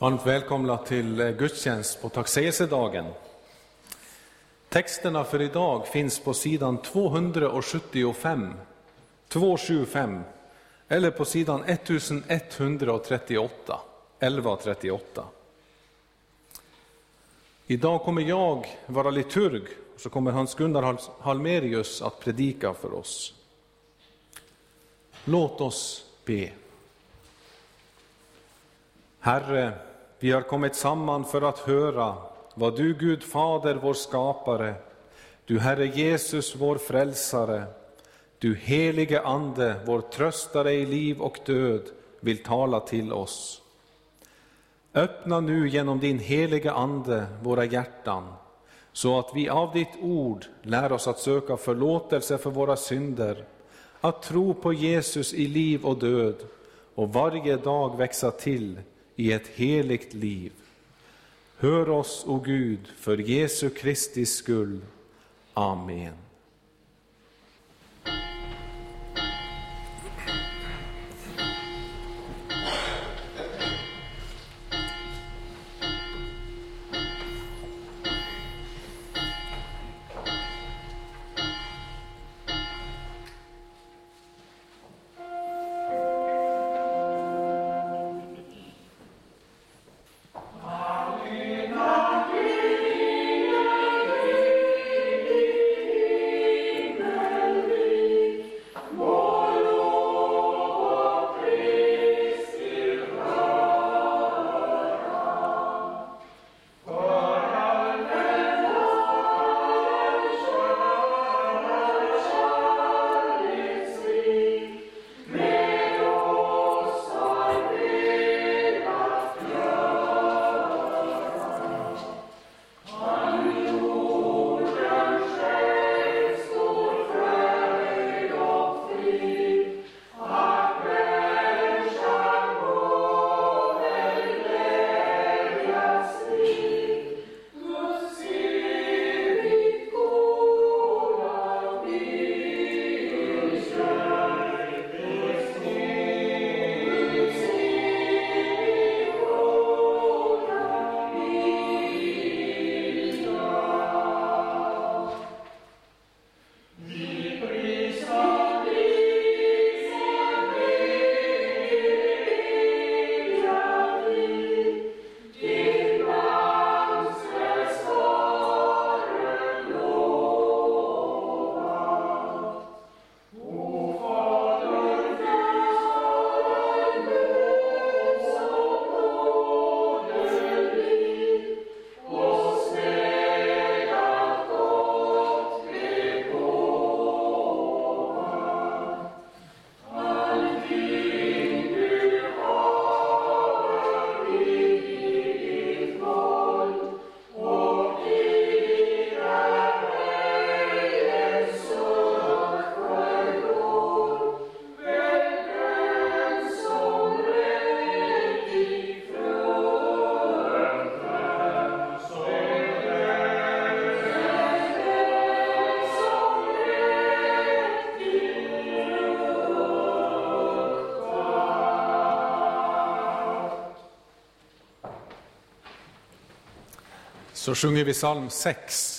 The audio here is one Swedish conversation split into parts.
Varmt välkomna till eh, gudstjänst på taxesedagen. Texterna för idag finns på sidan 275, 275 eller på sidan 1138, 1138. Idag kommer jag vara liturg och så kommer Hans-Gunnar Halmerius att predika för oss. Låt oss be. Herre, vi har kommit samman för att höra vad du, Gud Fader, vår skapare, du Herre Jesus, vår frälsare, du helige Ande, vår tröstare i liv och död, vill tala till oss. Öppna nu genom din heliga Ande våra hjärtan, så att vi av ditt ord lär oss att söka förlåtelse för våra synder, att tro på Jesus i liv och död och varje dag växa till i ett heligt liv. Hör oss, o Gud, för Jesu Kristi skull. Amen. Så sjunger vi psalm 6.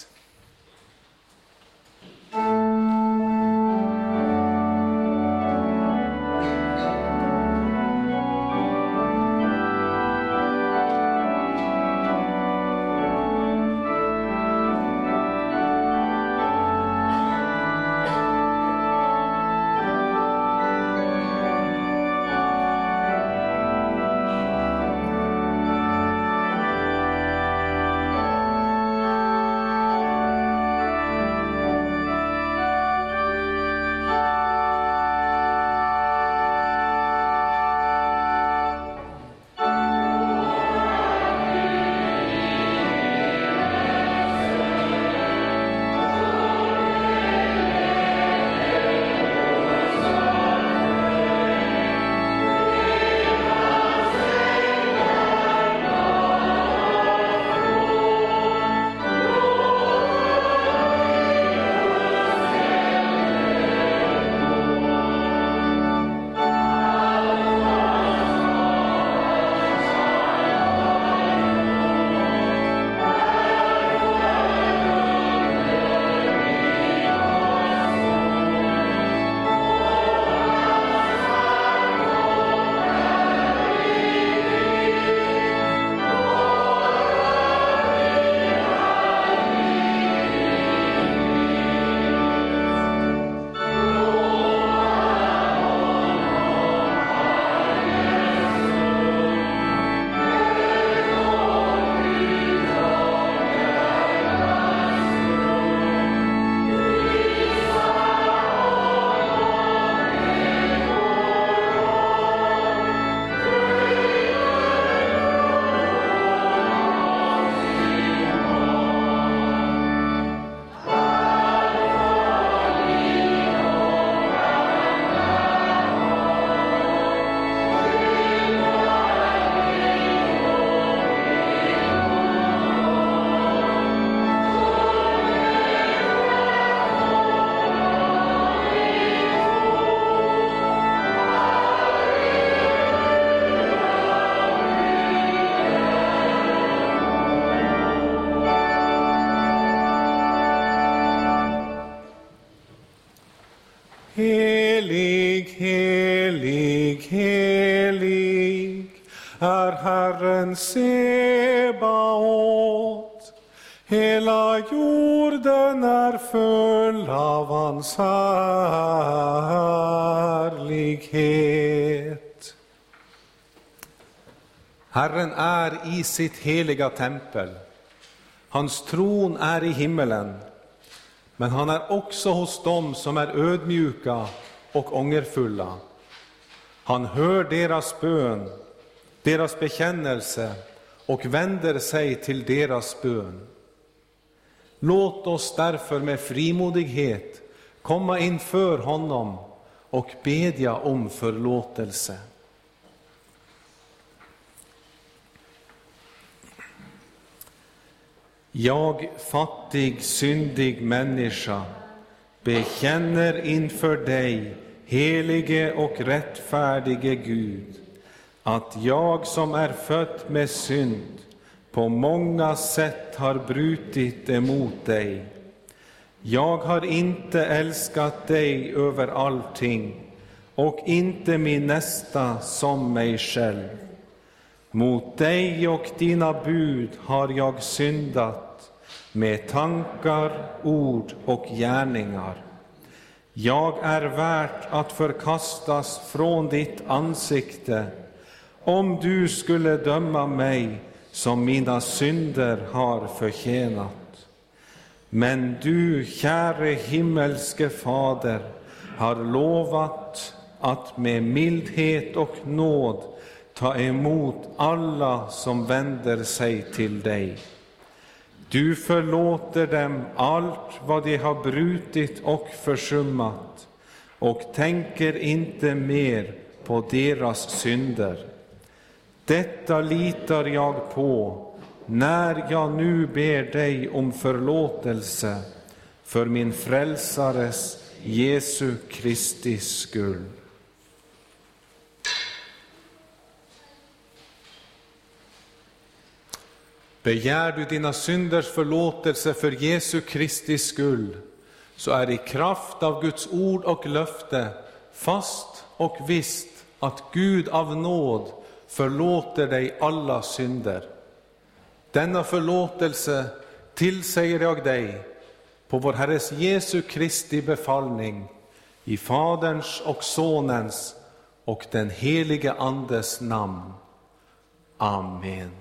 Helig, helig, helig är Herren Sebaot. Hela jorden är full av hans härlighet. Herren är i sitt heliga tempel. Hans tron är i himmelen. Men han är också hos dem som är ödmjuka och ångerfulla. Han hör deras bön, deras bekännelse och vänder sig till deras bön. Låt oss därför med frimodighet komma inför honom och bedja om förlåtelse. Jag, fattig, syndig människa, bekänner inför dig, helige och rättfärdige Gud, att jag som är född med synd på många sätt har brutit emot dig. Jag har inte älskat dig över allting och inte min nästa som mig själv. Mot dig och dina bud har jag syndat med tankar, ord och gärningar. Jag är värt att förkastas från ditt ansikte om du skulle döma mig som mina synder har förtjänat. Men du, käre himmelske Fader, har lovat att med mildhet och nåd ta emot alla som vänder sig till dig. Du förlåter dem allt vad de har brutit och försummat och tänker inte mer på deras synder. Detta litar jag på när jag nu ber dig om förlåtelse för min frälsares Jesu Kristi skull. Begär du dina synders förlåtelse för Jesu Kristi skull, så är i kraft av Guds ord och löfte fast och visst att Gud av nåd förlåter dig alla synder. Denna förlåtelse tillsäger jag dig på vår Herres Jesu Kristi befallning i Faderns och Sonens och den helige Andes namn. Amen.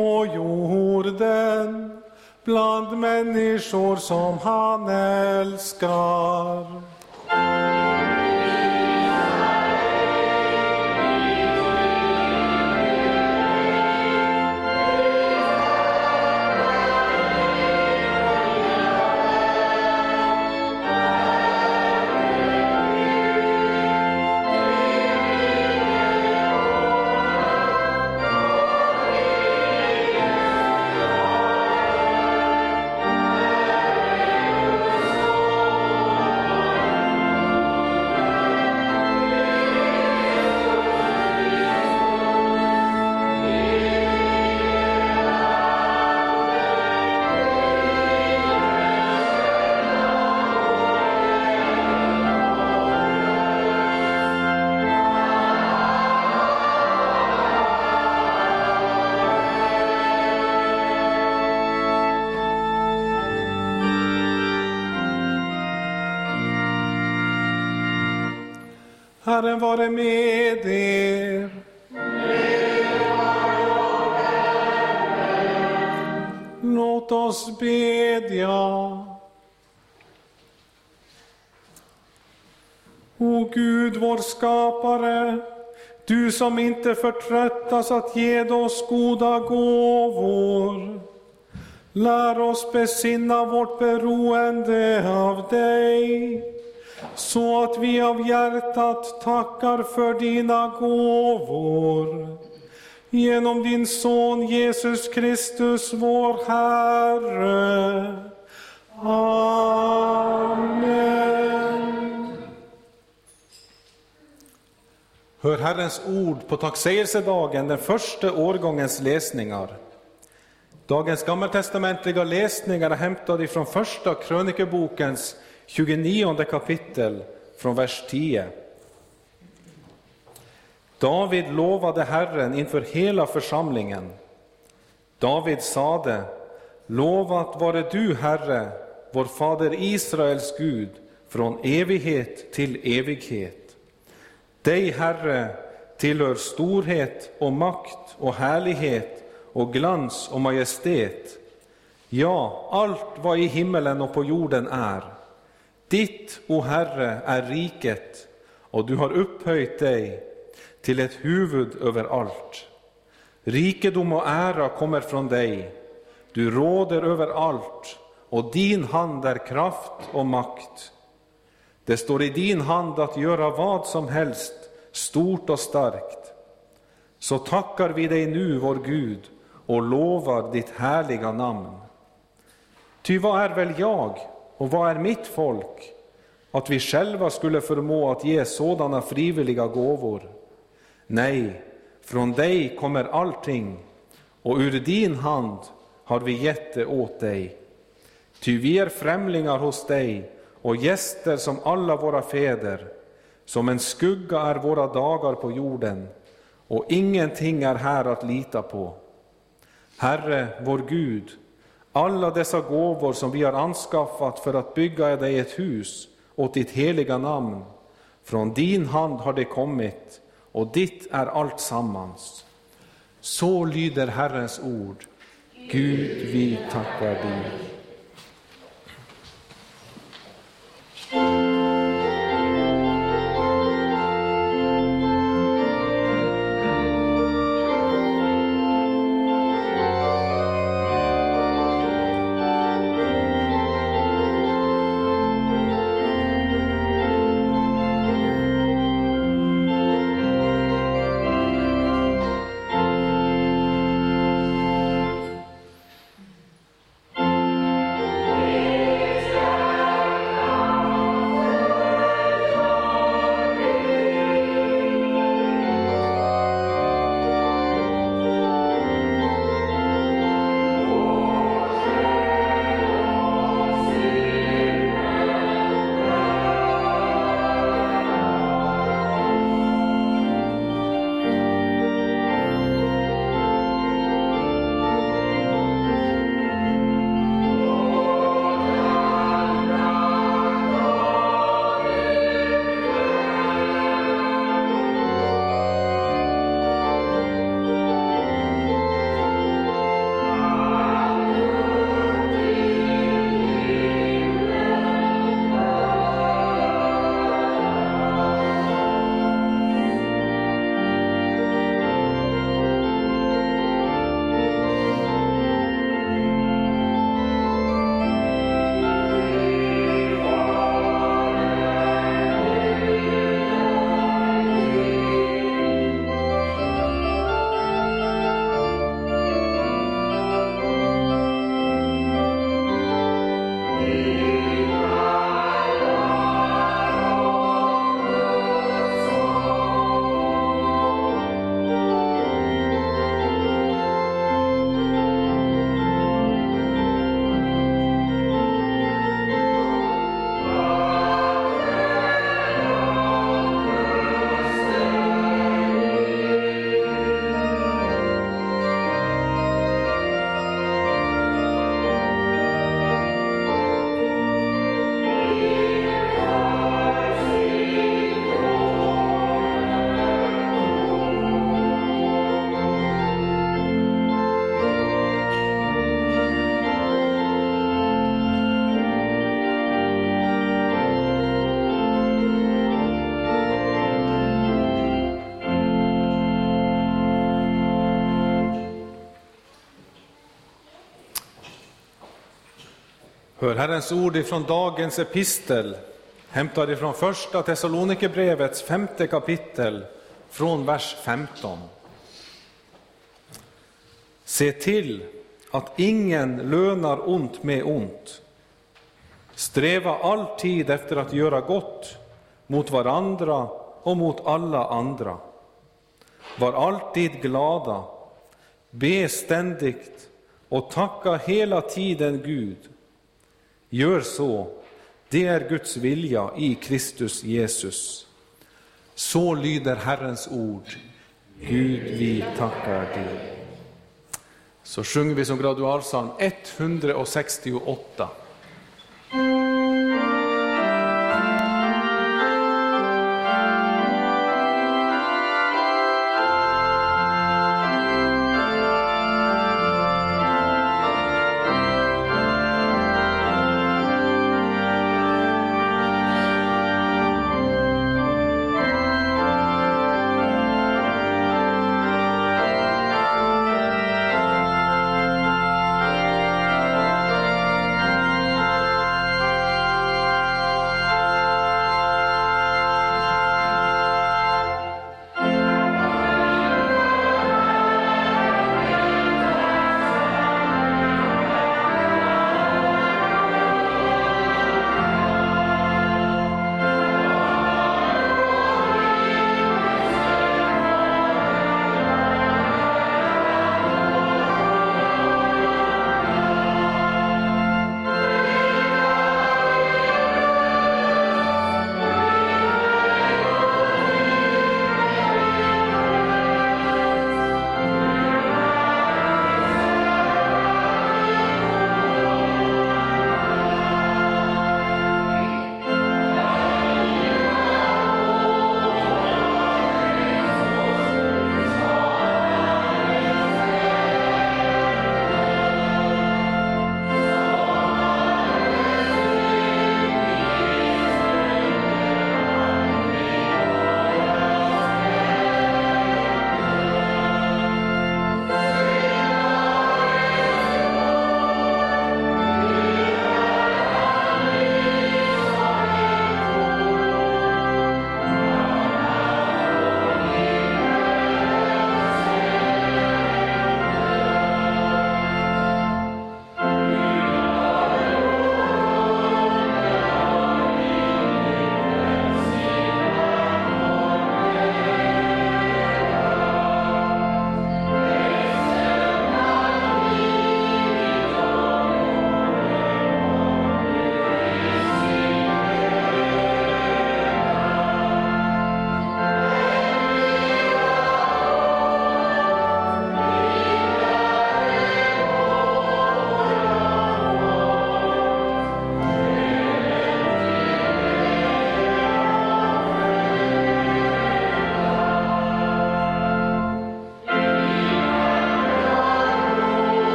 På jorden bland människor som han älskar. Som inte förtröttas att ge oss goda gåvor. Lär oss besinna vårt beroende av dig så att vi av hjärtat tackar för dina gåvor. Genom din son Jesus Kristus, vår Herre. Amen. Hör Herrens ord på tacksägelsedagen, den första årgångens läsningar. Dagens gammaltestamentliga läsningar är hämtade från första krönikebokens 29 kapitel från vers 10. David lovade Herren inför hela församlingen. David sade, lovat vare du, Herre, vår fader Israels Gud, från evighet till evighet. Dig, Herre, tillhör storhet och makt och härlighet och glans och majestät. Ja, allt vad i himmelen och på jorden är. Ditt, o Herre, är riket, och du har upphöjt dig till ett huvud över allt. Rikedom och ära kommer från dig, du råder över allt, och din hand är kraft och makt. Det står i din hand att göra vad som helst, stort och starkt. Så tackar vi dig nu, vår Gud, och lovar ditt härliga namn. Ty vad är väl jag, och vad är mitt folk? Att vi själva skulle förmå att ge sådana frivilliga gåvor. Nej, från dig kommer allting, och ur din hand har vi gett det åt dig. Ty vi är främlingar hos dig och gäster som alla våra fäder. Som en skugga är våra dagar på jorden, och ingenting är här att lita på. Herre, vår Gud, alla dessa gåvor som vi har anskaffat för att bygga dig ett hus åt ditt heliga namn, från din hand har det kommit, och ditt är allt sammans. Så lyder Herrens ord. Gud, vi tackar dig. Thank you. Hör Herrens ord ifrån dagens epistel, hämtad ifrån första Thessalonikerbrevets femte kapitel, från vers 15. Se till att ingen lönar ont med ont. Sträva alltid efter att göra gott mot varandra och mot alla andra. Var alltid glada, be ständigt och tacka hela tiden Gud. Gör så, det är Guds vilja i Kristus Jesus. Så lyder Herrens ord. Gud, vi tackar dig. Så sjunger vi som gradualsalm 168.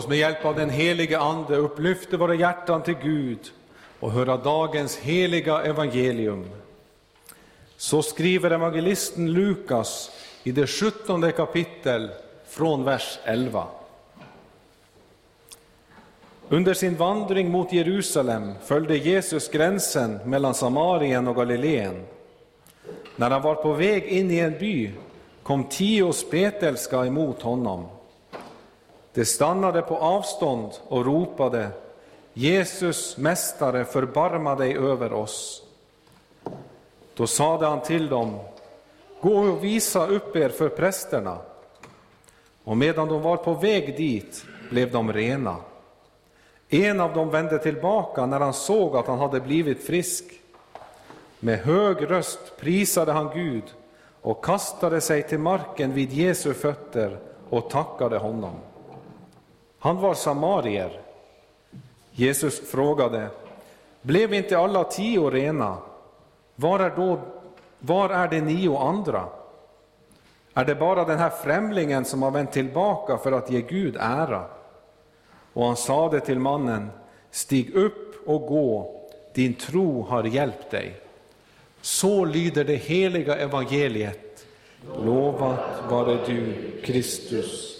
Oss med hjälp av den helige Ande upplyfta våra hjärtan till Gud och höra dagens heliga evangelium. så skriver evangelisten Lukas i det sjuttonde kapitel från vers 11. Under sin vandring mot Jerusalem följde Jesus gränsen mellan Samarien och Galileen. När han var på väg in i en by kom tio spetälska emot honom. De stannade på avstånd och ropade Jesus, Mästare, förbarma dig över oss. Då sade han till dem, gå och visa upp er för prästerna. Och medan de var på väg dit blev de rena. En av dem vände tillbaka när han såg att han hade blivit frisk. Med hög röst prisade han Gud och kastade sig till marken vid Jesu fötter och tackade honom. Han var samarier. Jesus frågade, blev inte alla tio rena? Var är, då, var är de nio andra? Är det bara den här främlingen som har vänt tillbaka för att ge Gud ära? Och han sade till mannen, stig upp och gå, din tro har hjälpt dig. Så lyder det heliga evangeliet. Lovat vare du, Kristus.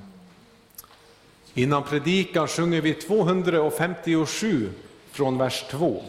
Innan predikan sjunger vi 257 från vers 2.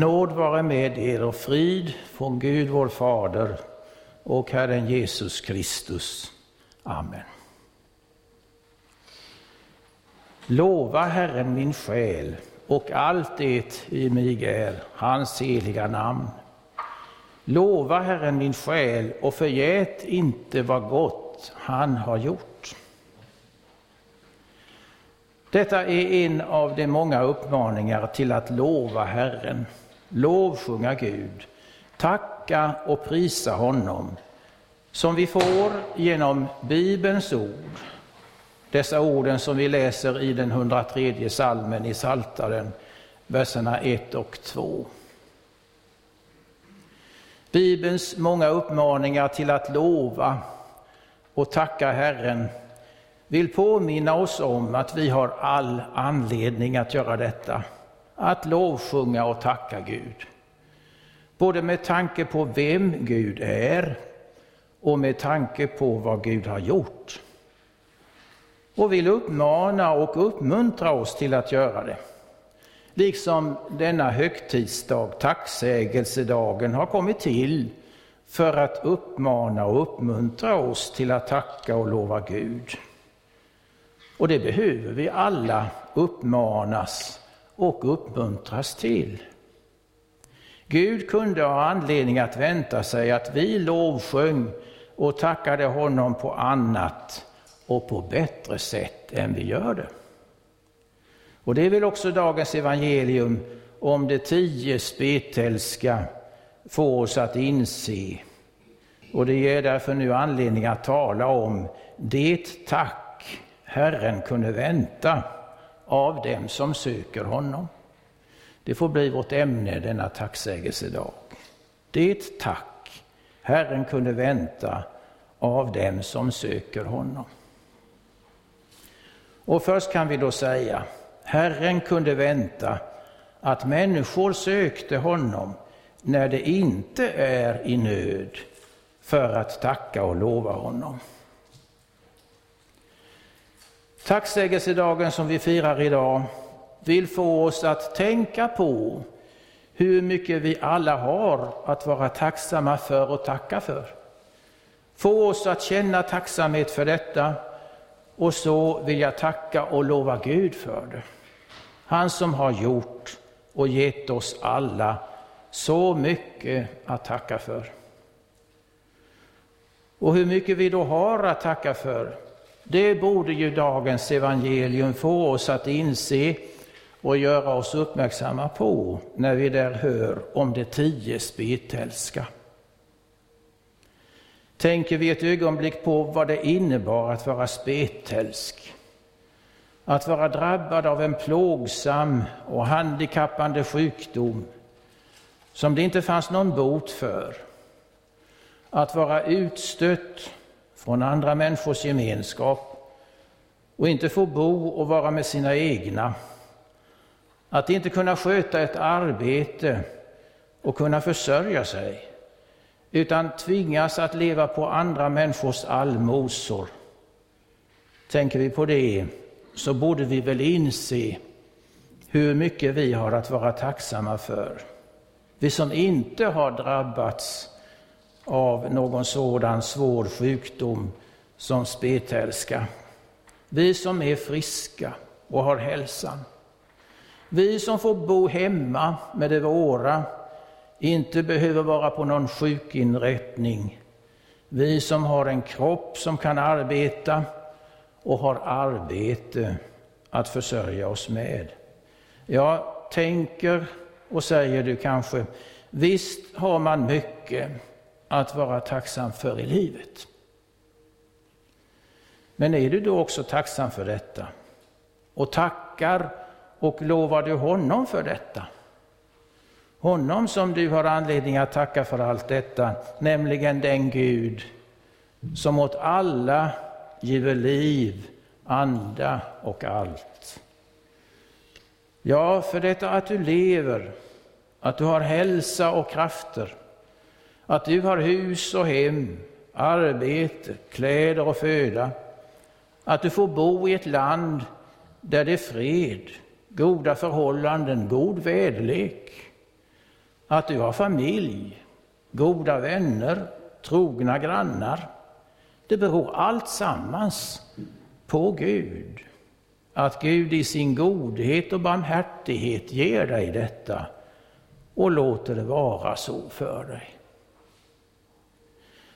Nåd vare med er och frid från Gud vår Fader och Herren Jesus Kristus. Amen. Lova Herren min själ och allt det i mig är, hans heliga namn. Lova Herren min själ och förgät inte vad gott han har gjort. Detta är en av de många uppmaningar till att lova Herren, lovsjunga Gud, tacka och prisa honom, som vi får genom Bibelns ord. Dessa orden som vi läser i den 103 salmen i Saltaren, verserna 1 och 2. Bibelns många uppmaningar till att lova och tacka Herren vill påminna oss om att vi har all anledning att göra detta, att lovsjunga och tacka Gud. Både med tanke på vem Gud är och med tanke på vad Gud har gjort. Och vill uppmana och uppmuntra oss till att göra det. Liksom denna högtidsdag, tacksägelsedagen, har kommit till för att uppmana och uppmuntra oss till att tacka och lova Gud. Och det behöver vi alla uppmanas och uppmuntras till. Gud kunde ha anledning att vänta sig att vi lovsjöng och tackade honom på annat och på bättre sätt än vi gör det. Och det är väl också dagens evangelium om de tio spetälska få oss att inse. Och det ger därför nu anledning att tala om det tack Herren kunde vänta av dem som söker honom. Det får bli vårt ämne denna tacksägelsedag. Det tack Herren kunde vänta av dem som söker honom. Och först kan vi då säga Herren kunde vänta att människor sökte honom när det inte är i nöd för att tacka och lova honom. Tacksägelsedagen som vi firar idag vill få oss att tänka på hur mycket vi alla har att vara tacksamma för och tacka för. Få oss att känna tacksamhet för detta och så vill jag tacka och lova Gud för det. Han som har gjort och gett oss alla så mycket att tacka för. Och hur mycket vi då har att tacka för, det borde ju dagens evangelium få oss att inse och göra oss uppmärksamma på när vi där hör om de tio spetälska. Tänker vi ett ögonblick på vad det innebar att vara spetälsk att vara drabbad av en plågsam och handikappande sjukdom som det inte fanns någon bot för. Att vara utstött från andra människors gemenskap och inte få bo och vara med sina egna. Att inte kunna sköta ett arbete och kunna försörja sig utan tvingas att leva på andra människors allmosor. Tänker vi på det så borde vi väl inse hur mycket vi har att vara tacksamma för. Vi som inte har drabbats av någon sådan svår sjukdom som spetälska. Vi som är friska och har hälsan. Vi som får bo hemma med det våra, inte behöver vara på någon sjukinrättning. Vi som har en kropp som kan arbeta och har arbete att försörja oss med. Jag tänker och säger du kanske, visst har man mycket att vara tacksam för i livet. Men är du då också tacksam för detta? Och tackar och lovar du honom för detta? Honom som du har anledning att tacka för allt detta, nämligen den Gud som åt alla giver liv, anda och allt. Ja, för detta att du lever, att du har hälsa och krafter, att du har hus och hem, arbete, kläder och föda, att du får bo i ett land där det är fred, goda förhållanden, god väderlek, att du har familj, goda vänner, trogna grannar. Det beror allt sammans på Gud. Att Gud i sin godhet och barmhärtighet ger dig detta och låter det vara så för dig.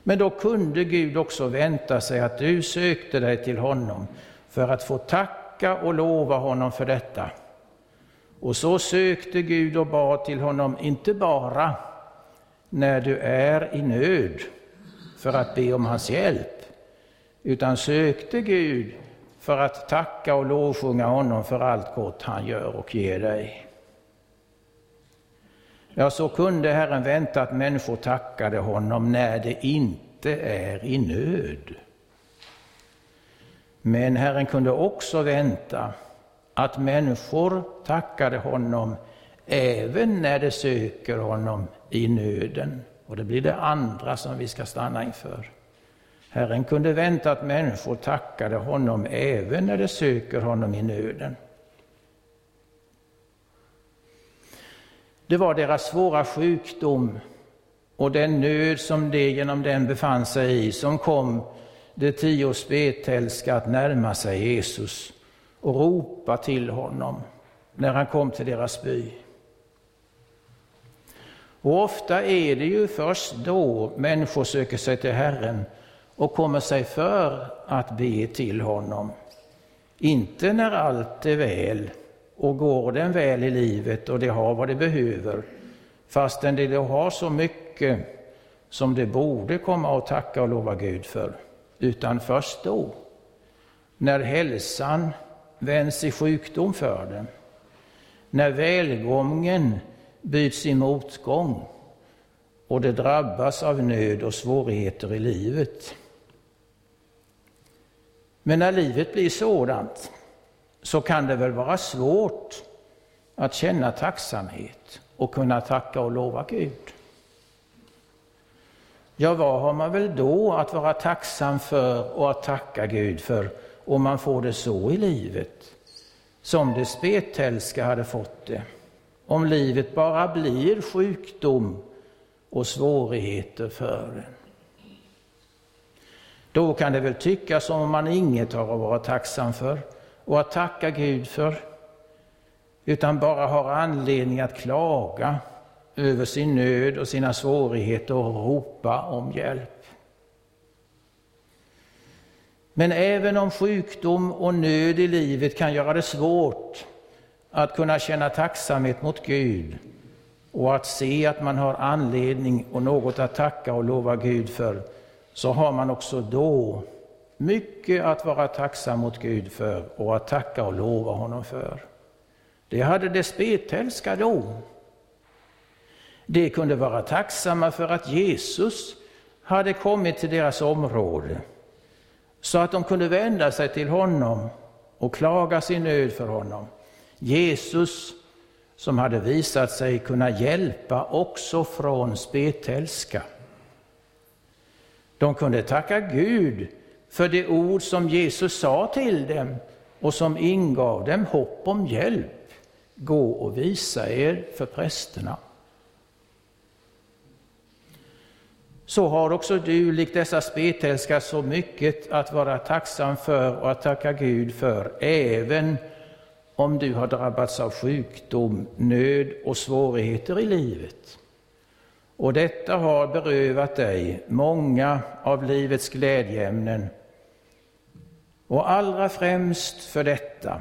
Men då kunde Gud också vänta sig att du sökte dig till honom för att få tacka och lova honom för detta. Och så sökte Gud och bad till honom, inte bara när du är i nöd för att be om hans hjälp, utan sökte Gud för att tacka och lovsjunga honom för allt gott han gör och ger dig. Ja, så kunde Herren vänta att människor tackade honom när det inte är i nöd. Men Herren kunde också vänta att människor tackade honom även när de söker honom i nöden. Och det blir det andra som vi ska stanna inför. Herren kunde vänta att människor tackade honom även när de söker honom i nöden. Det var deras svåra sjukdom och den nöd som de genom den befann sig i som kom de tio spetälska att närma sig Jesus och ropa till honom när han kom till deras by. Och ofta är det ju först då människor söker sig till Herren och kommer sig för att be till honom. Inte när allt är väl och går den väl i livet och de har vad de behöver, fastän de har så mycket som de borde komma och tacka och lova Gud för, utan först då, när hälsan vänds i sjukdom för dem, när välgången byts i motgång och det drabbas av nöd och svårigheter i livet. Men när livet blir sådant så kan det väl vara svårt att känna tacksamhet och kunna tacka och lova Gud. Ja, vad har man väl då att vara tacksam för och att tacka Gud för om man får det så i livet som det spetälska hade fått det? Om livet bara blir sjukdom och svårigheter för en. Då kan det väl tyckas som om man inget har att vara tacksam för och att tacka Gud för, utan bara har anledning att klaga över sin nöd och sina svårigheter och ropa om hjälp. Men även om sjukdom och nöd i livet kan göra det svårt att kunna känna tacksamhet mot Gud och att se att man har anledning och något att tacka och lova Gud för, så har man också då mycket att vara tacksam mot Gud för och att tacka och lova honom för. Det hade det spetälska då. De kunde vara tacksamma för att Jesus hade kommit till deras område så att de kunde vända sig till honom och klaga sin nöd för honom. Jesus som hade visat sig kunna hjälpa också från spetälska. De kunde tacka Gud för de ord som Jesus sa till dem och som ingav dem hopp om hjälp. Gå och visa er för prästerna. Så har också du, likt dessa spetälska, så mycket att vara tacksam för och att tacka Gud för, även om du har drabbats av sjukdom, nöd och svårigheter i livet. Och detta har berövat dig många av livets glädjeämnen. Och allra främst för detta,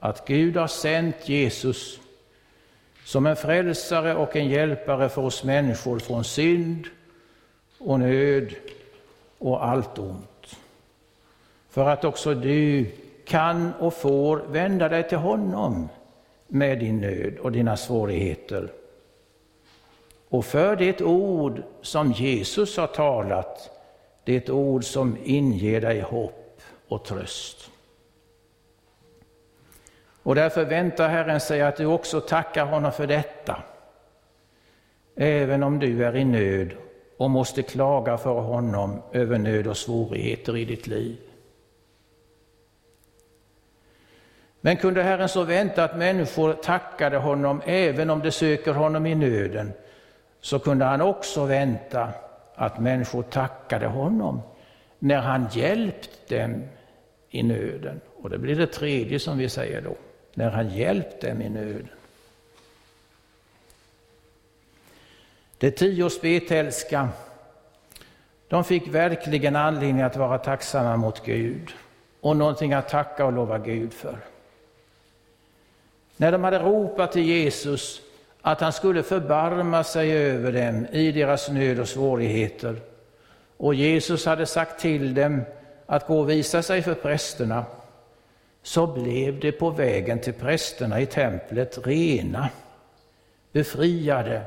att Gud har sänt Jesus som en frälsare och en hjälpare för oss människor från synd och nöd och allt ont. För att också du kan och får vända dig till honom med din nöd och dina svårigheter. Och för det ord som Jesus har talat, det ord som inger dig hopp och tröst. Och därför väntar Herren sig att du också tackar honom för detta. Även om du är i nöd och måste klaga för honom över nöd och svårigheter i ditt liv. Men kunde Herren så vänta att människor tackade honom även om de söker honom i nöden, så kunde han också vänta att människor tackade honom när han hjälpt dem i nöden. Och det blir det tredje som vi säger då, när han hjälpt dem i nöden. De tio spetälska, de fick verkligen anledning att vara tacksamma mot Gud och någonting att tacka och lova Gud för. När de hade ropat till Jesus att han skulle förbarma sig över dem i deras nöd och svårigheter och Jesus hade sagt till dem att gå och visa sig för prästerna så blev de på vägen till prästerna i templet rena, befriade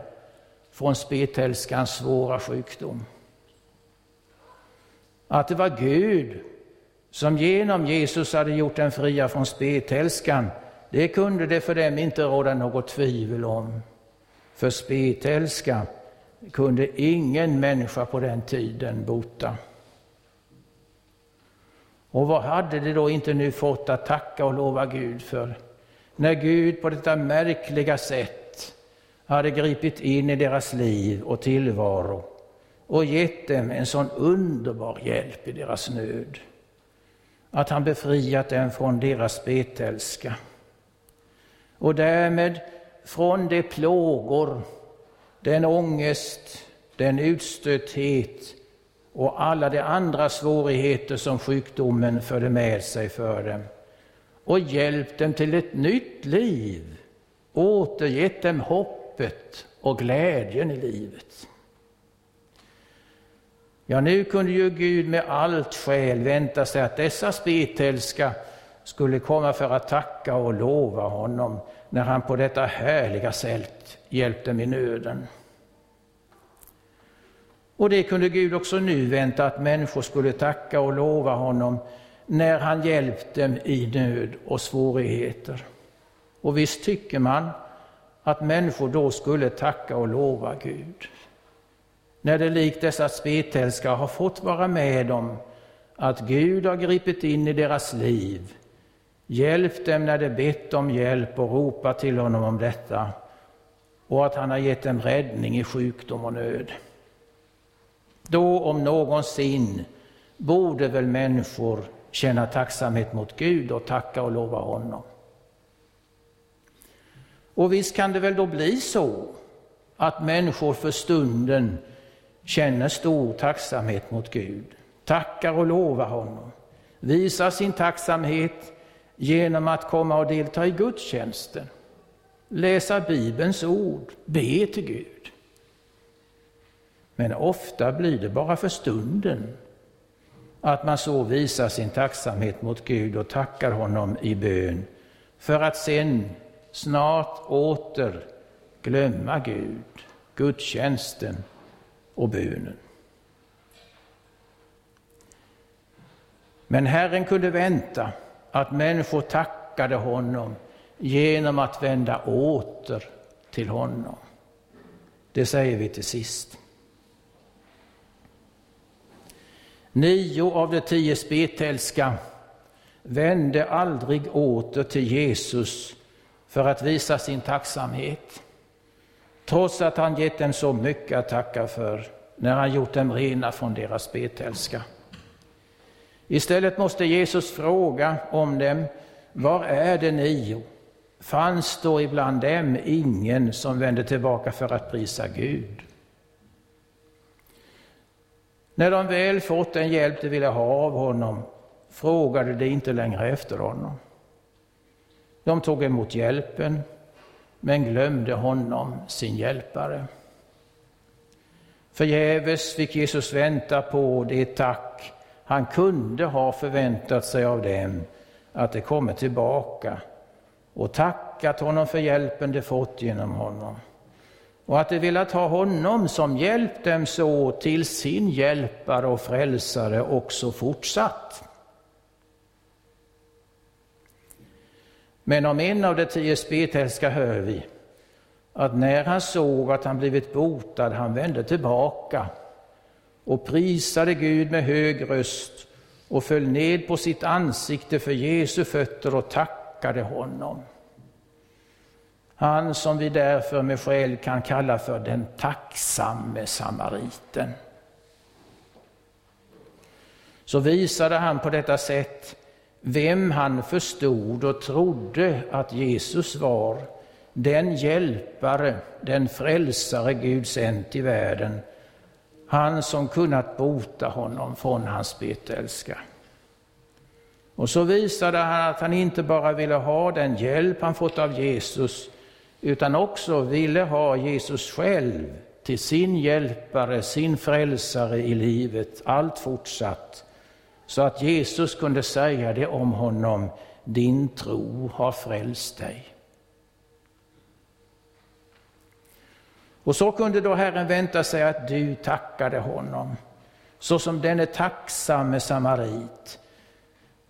från spetälskans svåra sjukdom. Att det var Gud som genom Jesus hade gjort dem fria från spetälskan, det kunde det för dem inte råda något tvivel om. För spetälska kunde ingen människa på den tiden bota. Och vad hade de då inte nu fått att tacka och lova Gud för? När Gud på detta märkliga sätt hade gripit in i deras liv och tillvaro och gett dem en sån underbar hjälp i deras nöd. Att han befriat dem från deras betälska Och därmed från de plågor, den ångest, den utstötthet och alla de andra svårigheter som sjukdomen förde med sig för dem och hjälpt dem till ett nytt liv, återgett dem hoppet och glädjen i livet. Ja, nu kunde ju Gud med allt skäl vänta sig att dessa spetälska skulle komma för att tacka och lova honom när han på detta härliga sätt hjälpte dem i nöden. Och det kunde Gud också nu vänta att människor skulle tacka och lova honom när han hjälpt dem i nöd och svårigheter. Och visst tycker man att människor då skulle tacka och lova Gud. När det likt dessa spetälskare har fått vara med om att Gud har gripit in i deras liv, hjälpt dem när de bett om hjälp och ropat till honom om detta och att han har gett dem räddning i sjukdom och nöd. Då om någonsin borde väl människor känna tacksamhet mot Gud och tacka och lova honom. Och visst kan det väl då bli så att människor för stunden känner stor tacksamhet mot Gud, tackar och lovar honom, visar sin tacksamhet genom att komma och delta i gudstjänsten, läsa Bibelns ord, be till Gud. Men ofta blir det bara för stunden att man så visar sin tacksamhet mot Gud och tackar honom i bön för att sen snart åter glömma Gud, gudstjänsten och bönen. Men Herren kunde vänta att människor tackade honom genom att vända åter till honom. Det säger vi till sist. Nio av de tio spetälska vände aldrig åter till Jesus för att visa sin tacksamhet, trots att han gett dem så mycket att tacka för när han gjort dem rena från deras spetälska. Istället måste Jesus fråga om dem, var är de nio? Fanns då ibland dem ingen som vände tillbaka för att prisa Gud? När de väl fått den hjälp de ville ha av honom frågade de inte längre efter honom. De tog emot hjälpen, men glömde honom, sin hjälpare. Förgäves fick Jesus vänta på det tack han kunde ha förväntat sig av dem, att de kommer tillbaka och tackat honom för hjälpen de fått genom honom och att de velat ha honom som hjälpt dem så till sin hjälpare och frälsare också fortsatt. Men om en av de tio spetälska hör vi att när han såg att han blivit botad, han vände tillbaka och prisade Gud med hög röst och föll ned på sitt ansikte för Jesu fötter och tackade honom. Han som vi därför med skäl kan kalla för den tacksamme samariten. Så visade han på detta sätt vem han förstod och trodde att Jesus var, den hjälpare, den frälsare Gud sänt i världen, han som kunnat bota honom från hans spetälska. Och så visade han att han inte bara ville ha den hjälp han fått av Jesus, utan också ville ha Jesus själv till sin hjälpare, sin frälsare i livet, allt fortsatt. Så att Jesus kunde säga det om honom, din tro har frälst dig. Och så kunde då Herren vänta sig att du tackade honom, såsom denne tacksamme samarit,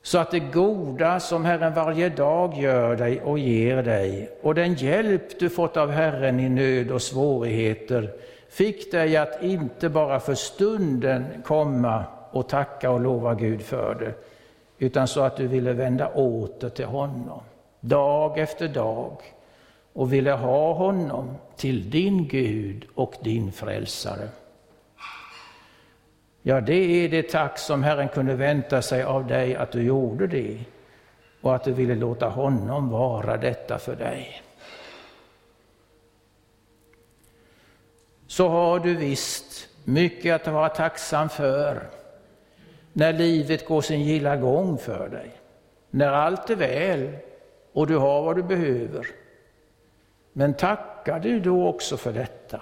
så att det goda som Herren varje dag gör dig och ger dig och den hjälp du fått av Herren i nöd och svårigheter fick dig att inte bara för stunden komma och tacka och lova Gud för det, utan så att du ville vända åter till honom, dag efter dag, och ville ha honom till din Gud och din frälsare. Ja, det är det tack som Herren kunde vänta sig av dig att du gjorde det och att du ville låta honom vara detta för dig. Så har du visst mycket att vara tacksam för när livet går sin gilla gång för dig. När allt är väl och du har vad du behöver. Men tackar du då också för detta?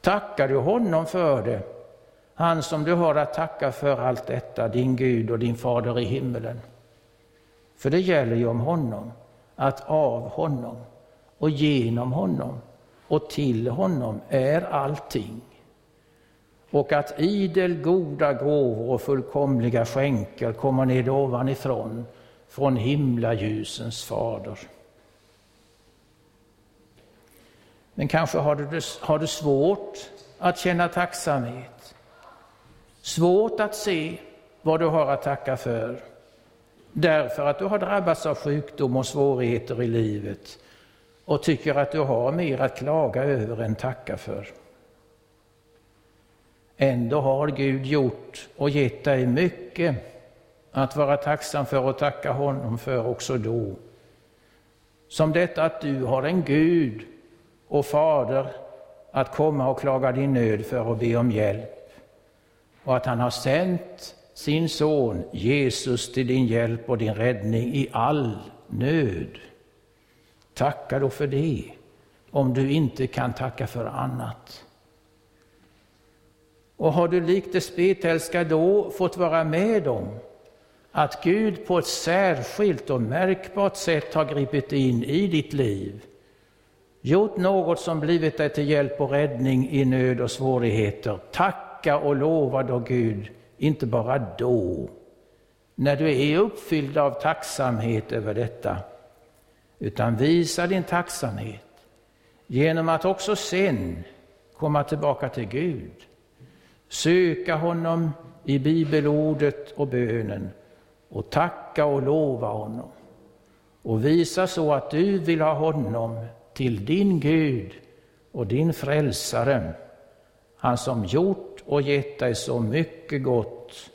Tackar du honom för det? Han som du har att tacka för allt detta, din Gud och din Fader i himmelen. För det gäller ju om honom, att av honom och genom honom och till honom är allting och att idel goda gåvor och fullkomliga skänker kommer ned ovanifrån, från himlaljusens fader. Men kanske har du, har du svårt att känna tacksamhet, svårt att se vad du har att tacka för, därför att du har drabbats av sjukdom och svårigheter i livet och tycker att du har mer att klaga över än tacka för. Ändå har Gud gjort och gett dig mycket att vara tacksam för och tacka honom för också då. Som detta att du har en Gud och Fader att komma och klaga din nöd för och be om hjälp. Och att han har sänt sin son Jesus till din hjälp och din räddning i all nöd. Tacka då för det, om du inte kan tacka för annat. Och har du likt det spetälska då fått vara med om att Gud på ett särskilt och märkbart sätt har gripit in i ditt liv, gjort något som blivit dig till hjälp och räddning i nöd och svårigheter, tacka och lova då Gud, inte bara då, när du är uppfylld av tacksamhet över detta, utan visa din tacksamhet genom att också sen komma tillbaka till Gud söka honom i bibelordet och bönen och tacka och lova honom och visa så att du vill ha honom till din Gud och din frälsare, han som gjort och gett dig så mycket gott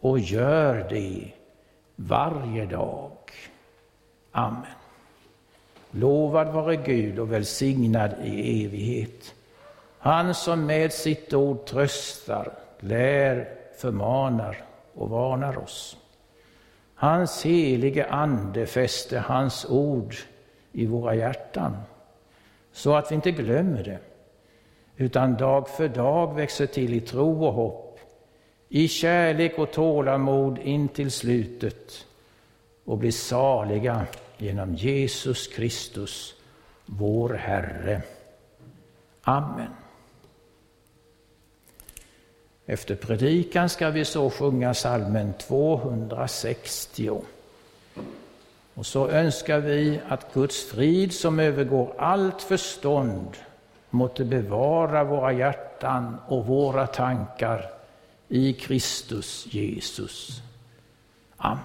och gör det varje dag. Amen. Lovad vare Gud och välsignad i evighet. Han som med sitt ord tröstar, lär, förmanar och varnar oss. Hans helige Ande fäste hans ord i våra hjärtan så att vi inte glömmer det utan dag för dag växer till i tro och hopp, i kärlek och tålamod in till slutet och blir saliga genom Jesus Kristus, vår Herre. Amen. Efter predikan ska vi så sjunga salmen 260. Och så önskar vi att Guds frid som övergår allt förstånd måtte bevara våra hjärtan och våra tankar i Kristus Jesus. Amen.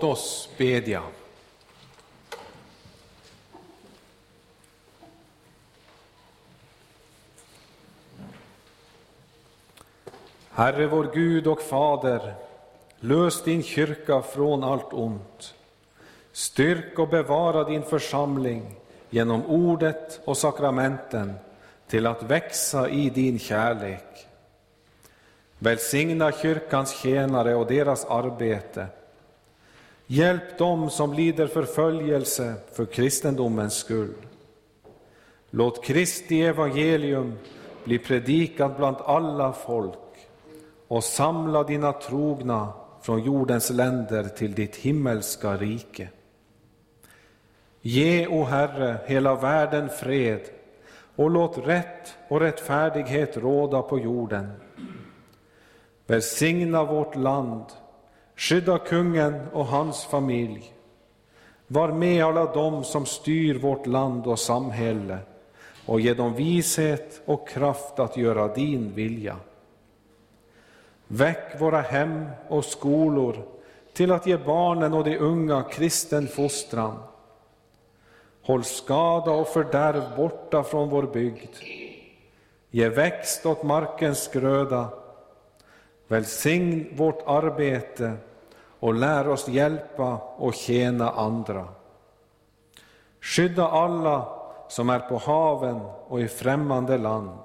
Låt oss bedja. Herre vår Gud och Fader, lös din kyrka från allt ont. Styrk och bevara din församling genom ordet och sakramenten till att växa i din kärlek. Välsigna kyrkans tjänare och deras arbete. Hjälp dem som lider förföljelse för kristendomens skull. Låt Kristi evangelium bli predikat bland alla folk och samla dina trogna från jordens länder till ditt himmelska rike. Ge, o Herre, hela världen fred och låt rätt och rättfärdighet råda på jorden. Välsigna vårt land, skydda kungen och hans familj. Var med alla dem som styr vårt land och samhälle och ge dem vishet och kraft att göra din vilja. Väck våra hem och skolor till att ge barnen och de unga kristen fostran. Håll skada och fördärv borta från vår bygd. Ge växt åt markens gröda. Välsign vårt arbete och lär oss hjälpa och tjäna andra. Skydda alla som är på haven och i främmande land.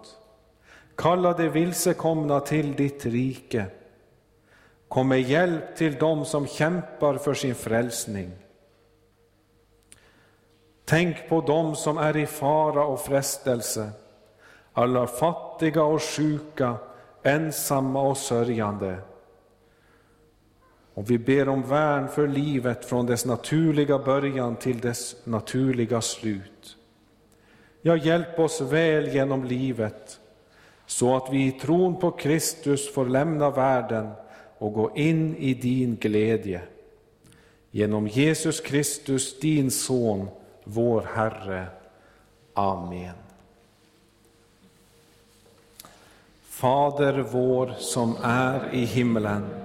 Kalla de vilsekomna till ditt rike. Kom med hjälp till dem som kämpar för sin frälsning. Tänk på dem som är i fara och frestelse, alla fattiga och sjuka, ensamma och sörjande. Och vi ber om värn för livet från dess naturliga början till dess naturliga slut. Ja, hjälp oss väl genom livet så att vi i tron på Kristus får lämna världen och gå in i din glädje. Genom Jesus Kristus, din Son, vår Herre. Amen. Fader vår som är i himlen.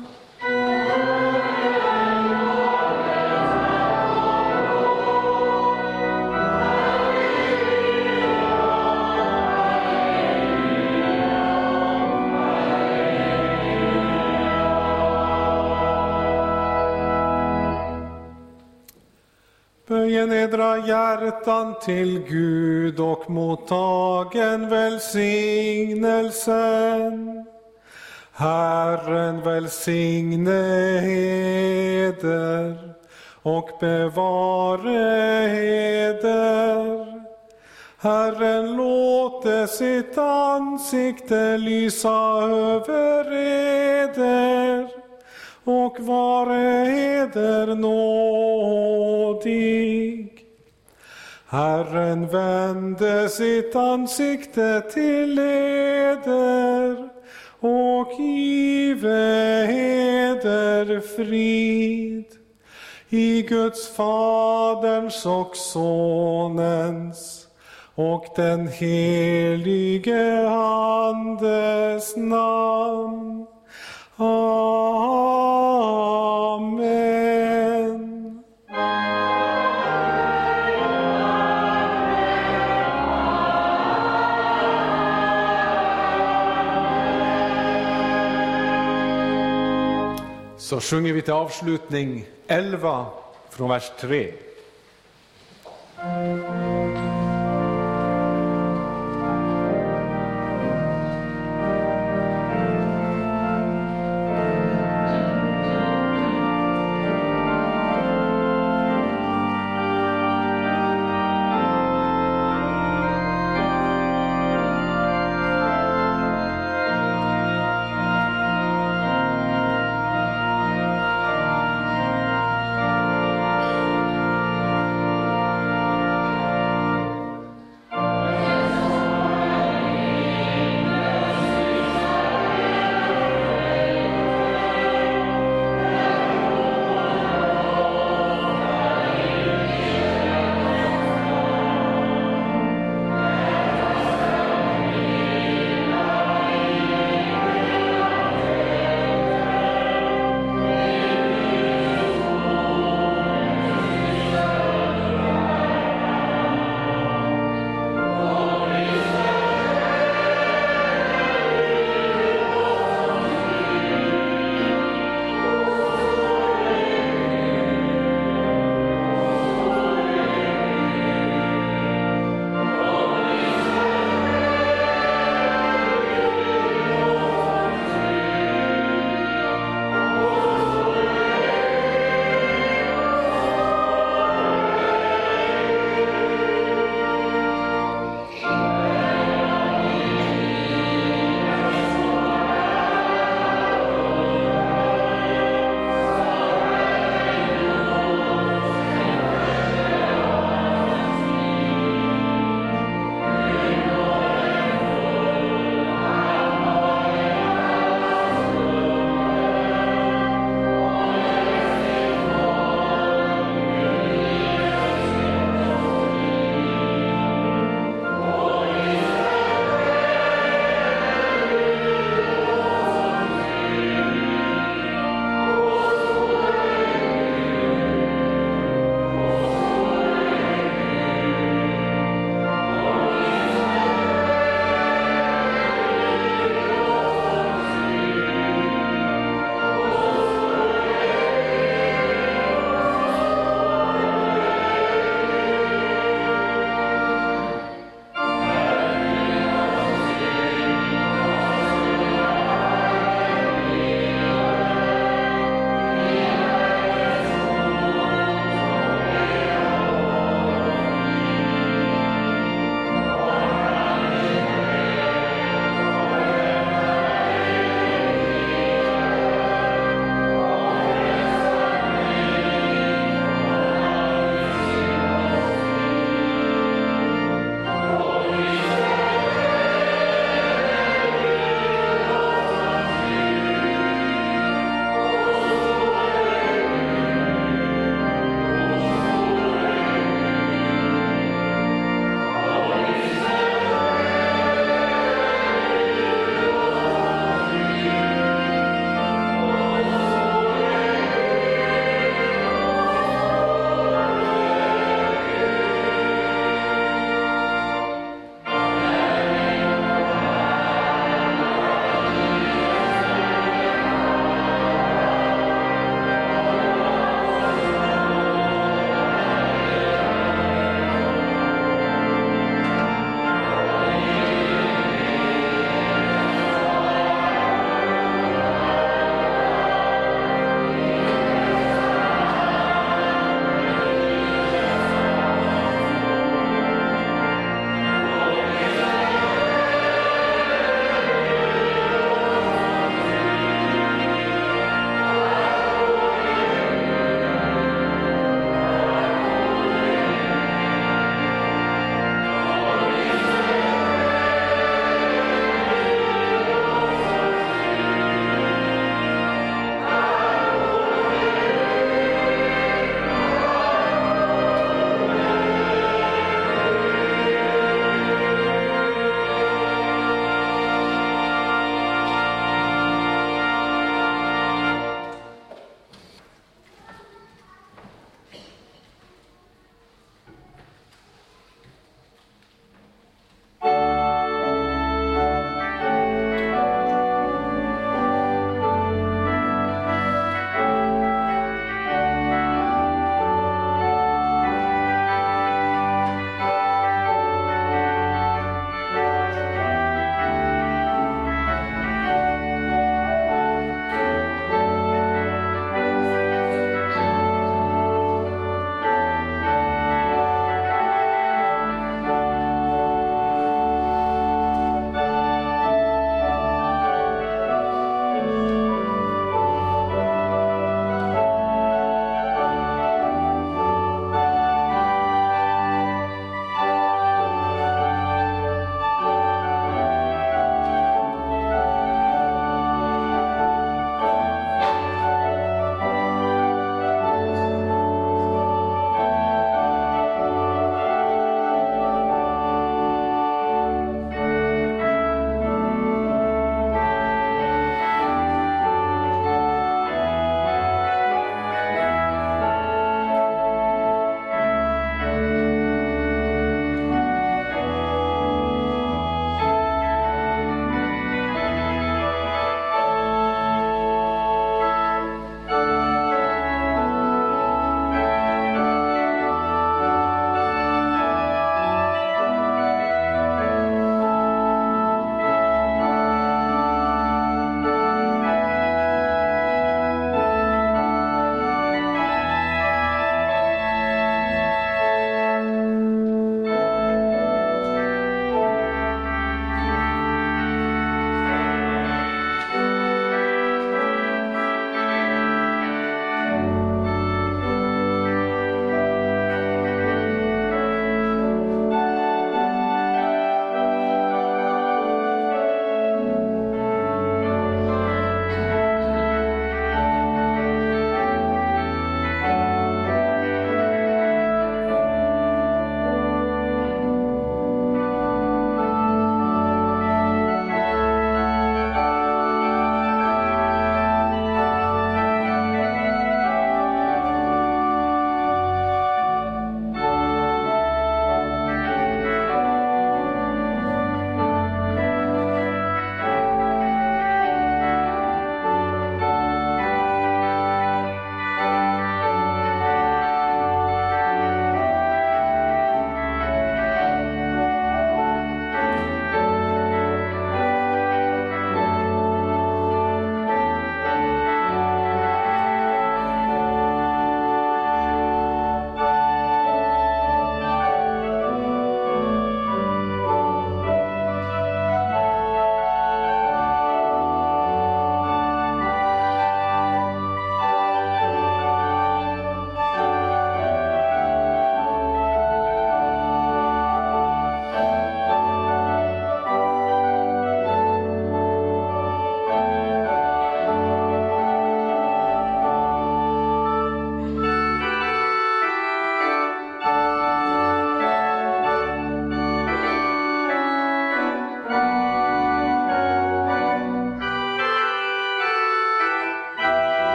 Böjen edra hjärtan till Gud och mottagen välsignelsen. Herren välsigne heder och bevare heder. Herren låte sitt ansikte lysa över eder och vare eder nådig. Herren vände sitt ansikte till eder och give eder frid. I Guds Faderns och Sonens och den helige Andes namn. Amen. Så sjunger vi till avslutning 11 från vers 3.